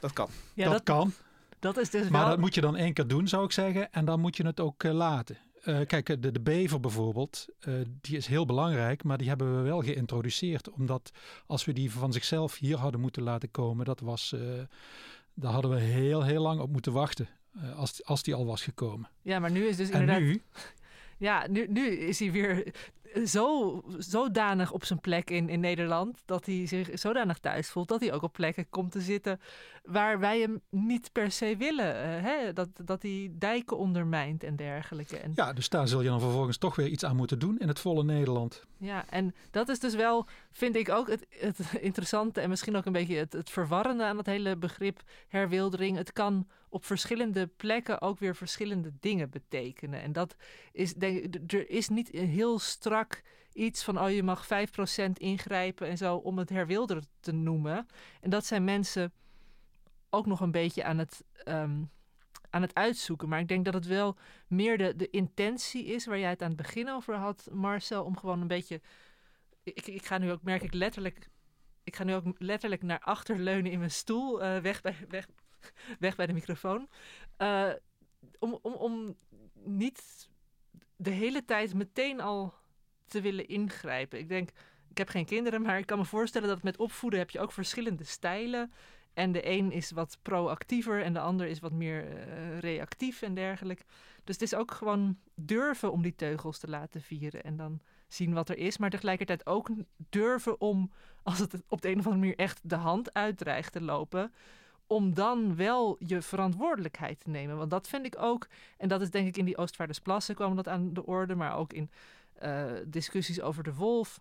Dat kan. Ja, dat, dat, kan. Dat is dus maar wel... dat moet je dan één keer doen, zou ik zeggen. En dan moet je het ook uh, laten. Uh, kijk, de, de bever bijvoorbeeld, uh, die is heel belangrijk, maar die hebben we wel geïntroduceerd. Omdat als we die van zichzelf hier hadden moeten laten komen, dat was, uh, daar hadden we heel, heel lang op moeten wachten. als, als die al was gekomen. Ja, maar nu is dus en inderdaad... nu? Ja, nu, nu is hij weer zo, zodanig op zijn plek in, in Nederland dat hij zich zodanig thuis voelt dat hij ook op plekken komt te zitten waar wij hem niet per se willen. Uh, hè? Dat, dat hij dijken ondermijnt en dergelijke. En, ja, dus daar zul je dan vervolgens toch weer iets aan moeten doen in het volle Nederland. Ja, en dat is dus wel, vind ik ook het, het interessante en misschien ook een beetje het, het verwarrende aan het hele begrip herwildering. Het kan op verschillende plekken ook weer verschillende dingen betekenen. En dat is, denk er is niet een heel strak iets van, oh je mag 5% ingrijpen en zo om het herwilderen te noemen. En dat zijn mensen ook nog een beetje aan het, um, aan het uitzoeken. Maar ik denk dat het wel meer de, de intentie is waar jij het aan het begin over had, Marcel, om gewoon een beetje. Ik, ik ga nu ook, merk ik letterlijk. Ik ga nu ook letterlijk naar achter leunen in mijn stoel, uh, weg, bij, weg, [LAUGHS] weg bij de microfoon. Uh, om, om, om niet de hele tijd meteen al te willen ingrijpen. Ik denk, ik heb geen kinderen, maar ik kan me voorstellen dat met opvoeden heb je ook verschillende stijlen. En de een is wat proactiever en de ander is wat meer uh, reactief en dergelijke. Dus het is ook gewoon durven om die teugels te laten vieren en dan zien wat er is. Maar tegelijkertijd ook durven om, als het op de een of andere manier echt de hand uitdreigt te lopen, om dan wel je verantwoordelijkheid te nemen. Want dat vind ik ook, en dat is denk ik in die Oostvaardersplassen kwam dat aan de orde, maar ook in uh, discussies over de wolf.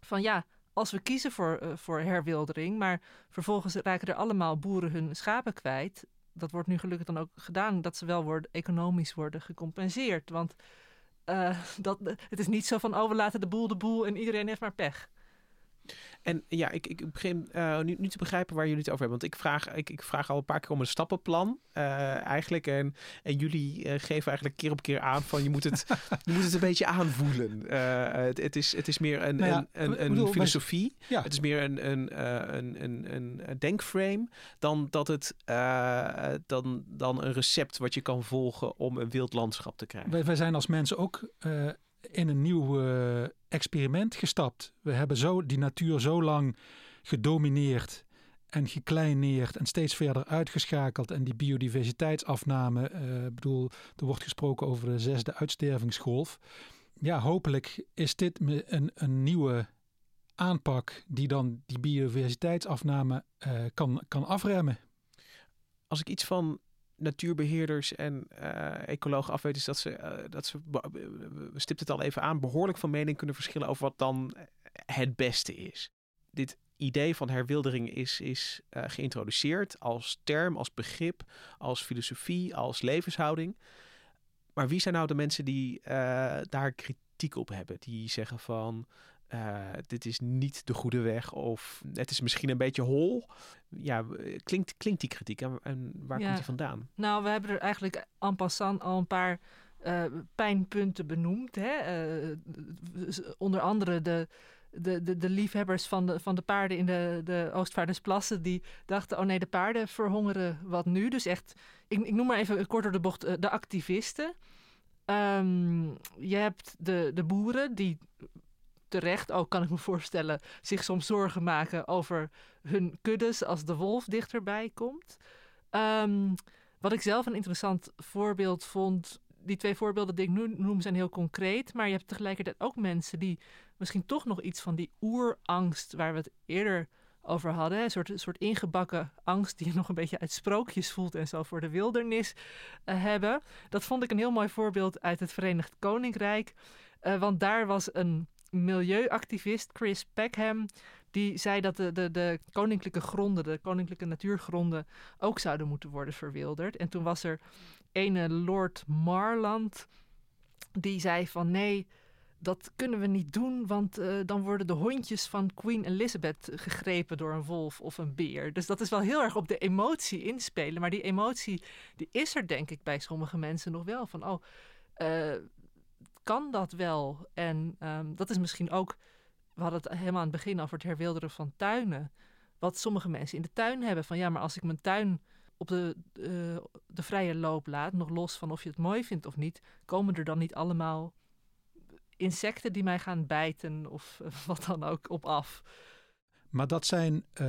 Van ja, als we kiezen voor, uh, voor herwildering, maar vervolgens raken er allemaal boeren hun schapen kwijt. Dat wordt nu gelukkig dan ook gedaan, dat ze wel worden, economisch worden gecompenseerd. Want uh, [LAUGHS] dat, het is niet zo van, oh we laten de boel de boel en iedereen heeft maar pech. En ja, ik, ik begin uh, nu, nu te begrijpen waar jullie het over hebben. Want ik vraag, ik, ik vraag al een paar keer om een stappenplan uh, eigenlijk. En, en jullie uh, geven eigenlijk keer op keer aan van je moet het, [LAUGHS] je moet het een beetje aanvoelen. Het, het, is, het is meer een, nou ja, een, een, een bedoel, filosofie. Ja. Het is meer een, een, een, een, een denkframe dan dat het dan, dan een recept wat je kan volgen om een wild landschap te krijgen. Wij, wij zijn als mensen ook in een nieuw uh, experiment gestapt. We hebben zo die natuur zo lang gedomineerd en gekleineerd en steeds verder uitgeschakeld. En die biodiversiteitsafname, uh, bedoel, er wordt gesproken over de zesde uitstervingsgolf. Ja, hopelijk is dit een, een nieuwe aanpak die dan die biodiversiteitsafname uh, kan, kan afremmen. Als ik iets van natuurbeheerders en uh, ecologen afweten, is dat ze, uh, dat ze, we stipten het al even aan, behoorlijk van mening kunnen verschillen over wat dan het beste is. Dit idee van herwildering is, is geïntroduceerd als term, als begrip, als filosofie, als levenshouding. Maar wie zijn nou de mensen die daar kritiek op hebben? Die zeggen van uh, dit is niet de goede weg of het is misschien een beetje hol. Ja, klinkt, klinkt die kritiek en, en waar Ja. komt die vandaan? Nou, we hebben er eigenlijk en passant al een paar eh, pijnpunten benoemd. Hè? Eh, onder andere de, de, de, de liefhebbers van de, van de paarden in de, de Oostvaardersplassen... die dachten, oh nee, de paarden verhongeren wat nu. Dus echt, ik, ik noem maar even kort door de bocht, eh, de activisten... Ehm, je hebt de, de boeren die terecht ook, kan ik me voorstellen, zich soms zorgen maken over hun kuddes als de wolf dichterbij komt. Ehm, wat ik zelf een interessant voorbeeld vond. Die twee voorbeelden die ik nu noem zijn heel concreet. Maar je hebt tegelijkertijd ook mensen die misschien toch nog iets van die oerangst waar we het eerder over hadden. Een soort, een soort ingebakken angst die je nog een beetje uit sprookjes voelt en zo voor de wildernis uh, hebben. Dat vond ik een heel mooi voorbeeld uit het Verenigd Koninkrijk. Uh, want daar was een milieuactivist, Chris Peckham, die zei dat de, de, de koninklijke gronden, de koninklijke natuurgronden, ook zouden moeten worden verwilderd. En toen was er ene Lord Marland, die zei van nee, dat kunnen we niet doen, want uh, dan worden de hondjes van Queen Elizabeth gegrepen door een wolf of een beer. Dus dat is wel heel erg op de emotie inspelen. Maar die emotie, die is er denk ik bij sommige mensen nog wel. Van, oh, uh, kan dat wel? En um, dat is misschien ook, we hadden het helemaal aan het begin over het herwilderen van tuinen. Wat sommige mensen in de tuin hebben. Van ja, maar als ik mijn tuin op de, uh, de vrije loop laat, nog los van of je het mooi vindt of niet, komen er dan niet allemaal insecten die mij gaan bijten of [LAUGHS] wat dan ook op af. Maar dat zijn, uh,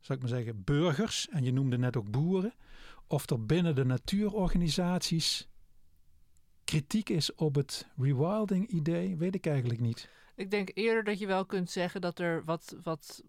zou ik maar zeggen, burgers, en je noemde net ook boeren, of er binnen de natuurorganisaties kritiek is op het rewilding-idee, weet ik eigenlijk niet. Ik denk eerder dat je wel kunt zeggen dat er wat, wat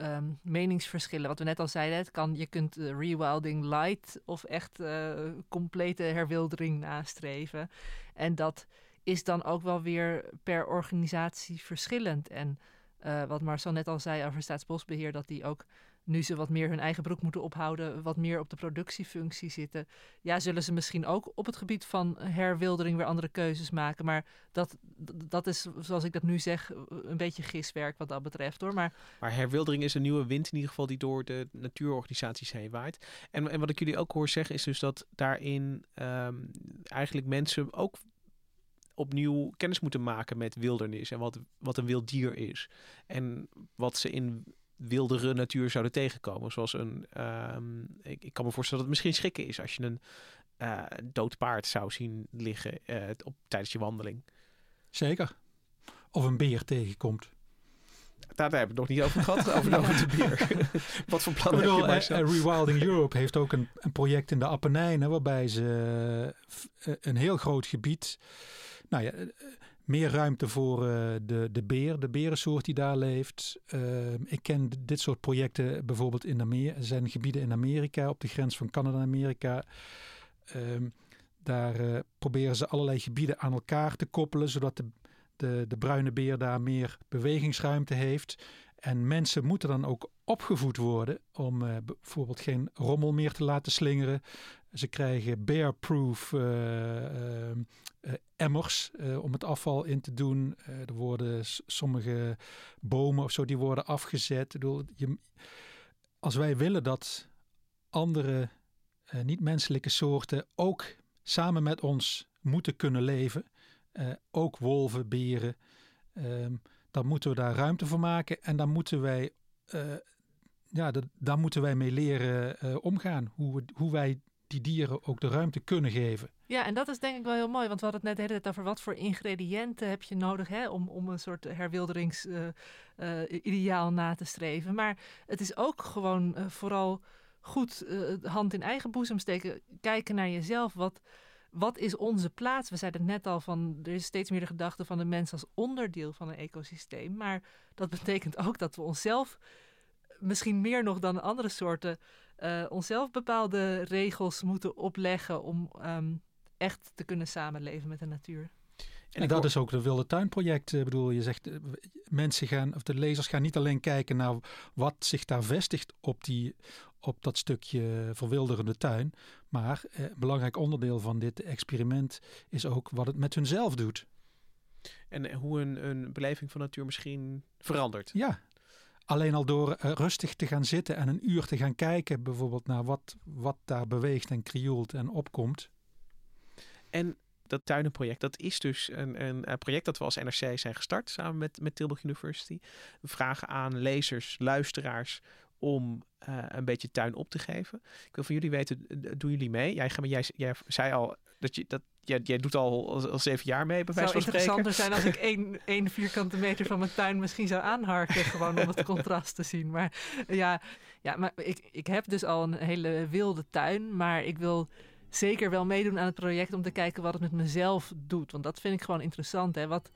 um, meningsverschillen, wat we net al zeiden, kan, je kunt uh, rewilding light of echt uh, complete herwildering nastreven. En dat is dan ook wel weer per organisatie verschillend. En uh, wat Marcel net al zei over Staatsbosbeheer, dat die ook nu ze wat meer hun eigen broek moeten ophouden, wat meer op de productiefunctie zitten. Ja, zullen ze misschien ook op het gebied van herwildering weer andere keuzes maken. Maar dat, dat is, zoals ik dat nu zeg, een beetje giswerk wat dat betreft hoor. Maar, maar herwildering is een nieuwe wind in ieder geval die door de natuurorganisaties heen waait. En, en wat ik jullie ook hoor zeggen is dus dat daarin um, eigenlijk mensen ook opnieuw kennis moeten maken met wildernis en wat, wat een wild dier is. En wat ze in wildere natuur zouden tegenkomen. Zoals een, um, ik, ik, kan me voorstellen dat het misschien schrikken is als je een uh, dood paard zou zien liggen uh, op, tijdens je wandeling. Zeker. Of een beer tegenkomt. Daar, daar hebben we het nog niet over gehad, over, [LAUGHS] over de beer. [LAUGHS] Wat voor plannen bedoel, heb je uh, Rewilding Europe heeft ook een, een project in de Appenijnen... waarbij ze een heel groot gebied... Nou ja, meer ruimte voor uh, de, de beer, de berensoort die daar leeft. Uh, ik ken dit soort projecten bijvoorbeeld in Amerika. Er zijn gebieden in Amerika, op de grens van Canada en Amerika. Um, daar uh, proberen ze allerlei gebieden aan elkaar te koppelen, zodat de, de, de bruine beer daar meer bewegingsruimte heeft. En mensen moeten dan ook opgevoed worden om uh, bijvoorbeeld geen rommel meer te laten slingeren. Ze krijgen bear-proof uh, emmers om het afval in te doen. er worden sommige bomen of zo die worden afgezet. Ik bedoel, je, als wij willen dat andere niet-menselijke soorten ook samen met ons moeten kunnen leven, ook wolven, beren, ehm, dan moeten we daar ruimte voor maken en dan moeten wij ja, dat, daar moeten wij mee leren omgaan. Hoe, we, hoe wij die dieren ook de ruimte kunnen geven. Ja, en dat is denk ik wel heel mooi. Want we hadden het net de hele tijd over wat voor ingrediënten heb je nodig hè, om, om een soort herwilderingsideaal uh, uh, na te streven. Maar het is ook gewoon vooral goed hand in eigen boezem steken. Kijken naar jezelf. Wat, wat is onze plaats? We zeiden het net al van er is steeds meer de gedachte van de mens als onderdeel van een ecosysteem. Maar dat betekent ook dat we onszelf misschien meer nog dan andere soorten uh, onszelf bepaalde regels moeten opleggen om um, echt te kunnen samenleven met de natuur. En, en dat is ook de Wilde Tuinproject. Ik bedoel, je zegt, mensen gaan, of de lezers gaan niet alleen kijken naar wat zich daar vestigt op, die, op dat stukje verwilderende tuin. Maar eh, een belangrijk onderdeel van dit experiment is ook wat het met hunzelf doet. En hoe een, een beleving van natuur misschien verandert. Ja, Alleen al door uh, rustig te gaan zitten en een uur te gaan kijken, bijvoorbeeld naar wat, wat daar beweegt en krioelt en opkomt. En dat tuinenproject, dat is dus een, een, een, project dat we als NRC zijn gestart samen met, met Tilburg University. We vragen aan lezers, luisteraars om eh, een beetje tuin op te geven. Ik wil van jullie weten, doen jullie mee? Jij, jij, jij zei al dat je dat jij, jij doet al, al, zeven jaar mee, bij wijze van spreken. Het zou interessanter zijn als ik [LAUGHS] één, één vierkante meter van mijn tuin misschien zou aanharken. gewoon om het contrast te zien. Maar ja, ja maar ik, ik heb dus al een hele wilde tuin. Maar ik wil zeker wel meedoen aan het project om te kijken wat het met mezelf doet. Want dat vind ik gewoon interessant. Hè? Wat,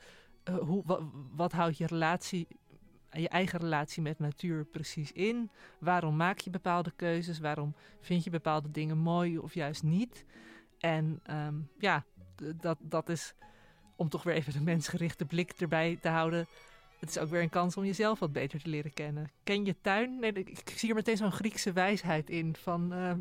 uh, hoe, wat, wat houdt je relatie je eigen relatie met natuur precies in? Waarom maak je bepaalde keuzes? Waarom vind je bepaalde dingen mooi of juist niet? En ehm, ja, dat, dat is om toch weer even de [LAUGHS] mensgerichte blik erbij te houden. Het is ook weer een kans om jezelf wat beter te leren kennen. Ken je tuin? Nee, ik, zie er meteen zo'n Griekse wijsheid in van uh,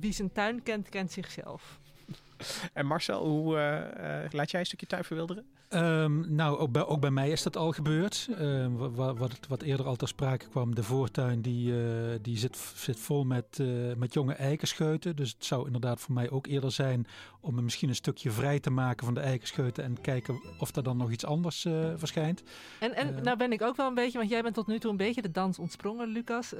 wie zijn tuin kent, kent zichzelf. [LAUGHS] En Marcel, hoe uh, laat jij een stukje tuin verwilderen? Um, nou, ook bij, ook bij, mij is dat al gebeurd. Uh, wat, wat, wat, eerder al ter sprake kwam, de voortuin die, uh, die zit, zit vol met, uh, met jonge eikenscheuten. Dus het zou inderdaad voor mij ook eerder zijn om misschien een stukje vrij te maken van de eikenscheuten en kijken of er dan nog iets anders verschijnt. En, en nou ben ik ook wel een beetje, want jij bent tot nu toe een beetje de dans ontsprongen, Lucas.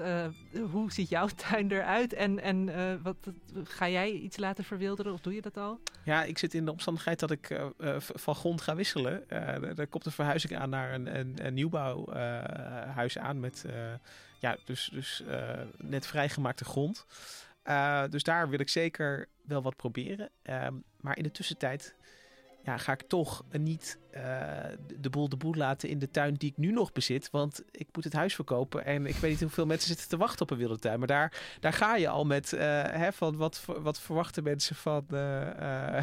hoe ziet jouw [LAUGHS] tuin eruit en, en wat, ga jij iets laten verwilderen of doe je dat al? Ja, ik zit in de omstandigheid dat ik van grond ga wisselen. Uh, er komt een verhuizing aan naar een, een, een nieuwbouwhuis uh, aan met uh, ja, dus, dus net vrijgemaakte grond. dus daar wil ik zeker wel wat proberen. Ehm, maar in de tussentijd ja, ga ik toch niet uh, de boel de boel laten in de tuin die ik nu nog bezit. Want ik moet het huis verkopen. En ik weet niet hoeveel mensen zitten te wachten op een wilde tuin. Maar daar, daar ga je al met uh, hè, van wat, wat verwachten mensen van, uh, [LAUGHS]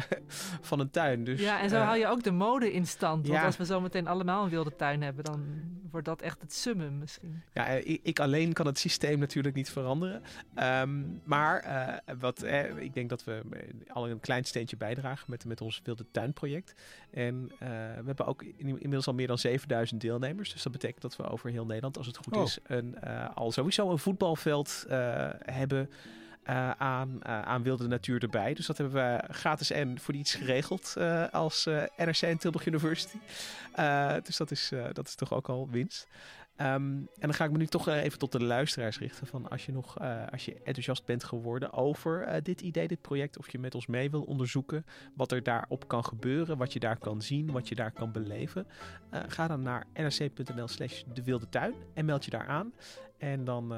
van een tuin. Dus, ja, en zo hou je ook de mode in stand. Want als we zo meteen allemaal een wilde tuin hebben, dan wordt dat echt het summum misschien. Ja, ik, ik alleen kan het systeem natuurlijk niet veranderen. Um, maar wat, ik denk dat we al een klein steentje bijdragen met, met ons wilde tuinproject. En we hebben ook inmiddels al meer dan 7000 deelnemers. Dus dat betekent dat we over heel Nederland, als het goed oh. is, een, uh, al sowieso een voetbalveld uh, hebben. Uh, aan, aan wilde natuur erbij. Dus dat hebben we gratis en voor iets geregeld als NRC en Tilburg University. dus dat is, dat is toch ook al winst. Um, en dan ga ik me nu toch even tot de luisteraars richten. Van als je nog uh, als je enthousiast bent geworden over uh, dit idee, dit project. Of je met ons mee wil onderzoeken wat er daarop kan gebeuren. Wat je daar kan zien, wat je daar kan beleven. Ga dan naar nrc.nl slash de wilde tuin en meld je daar aan. En dan,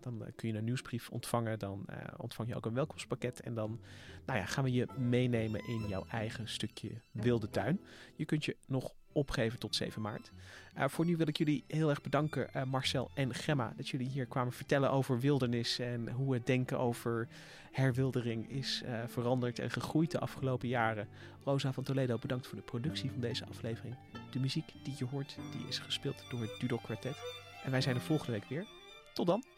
dan kun je een nieuwsbrief ontvangen. Dan ontvang je ook een welkomstpakket. En dan nou ja, gaan we je meenemen in jouw eigen stukje wilde tuin. Je kunt je nog opgeven tot 7 maart. Uh, voor nu wil ik jullie heel erg bedanken, uh, Marcel en Gemma, dat jullie hier kwamen vertellen over wildernis en hoe het denken over herwildering is uh, veranderd en gegroeid de afgelopen jaren. Rosa van Toledo, bedankt voor de productie van deze aflevering. De muziek die je hoort, die is gespeeld door het Dudok Quartet. En wij zijn er volgende week weer. Tot dan!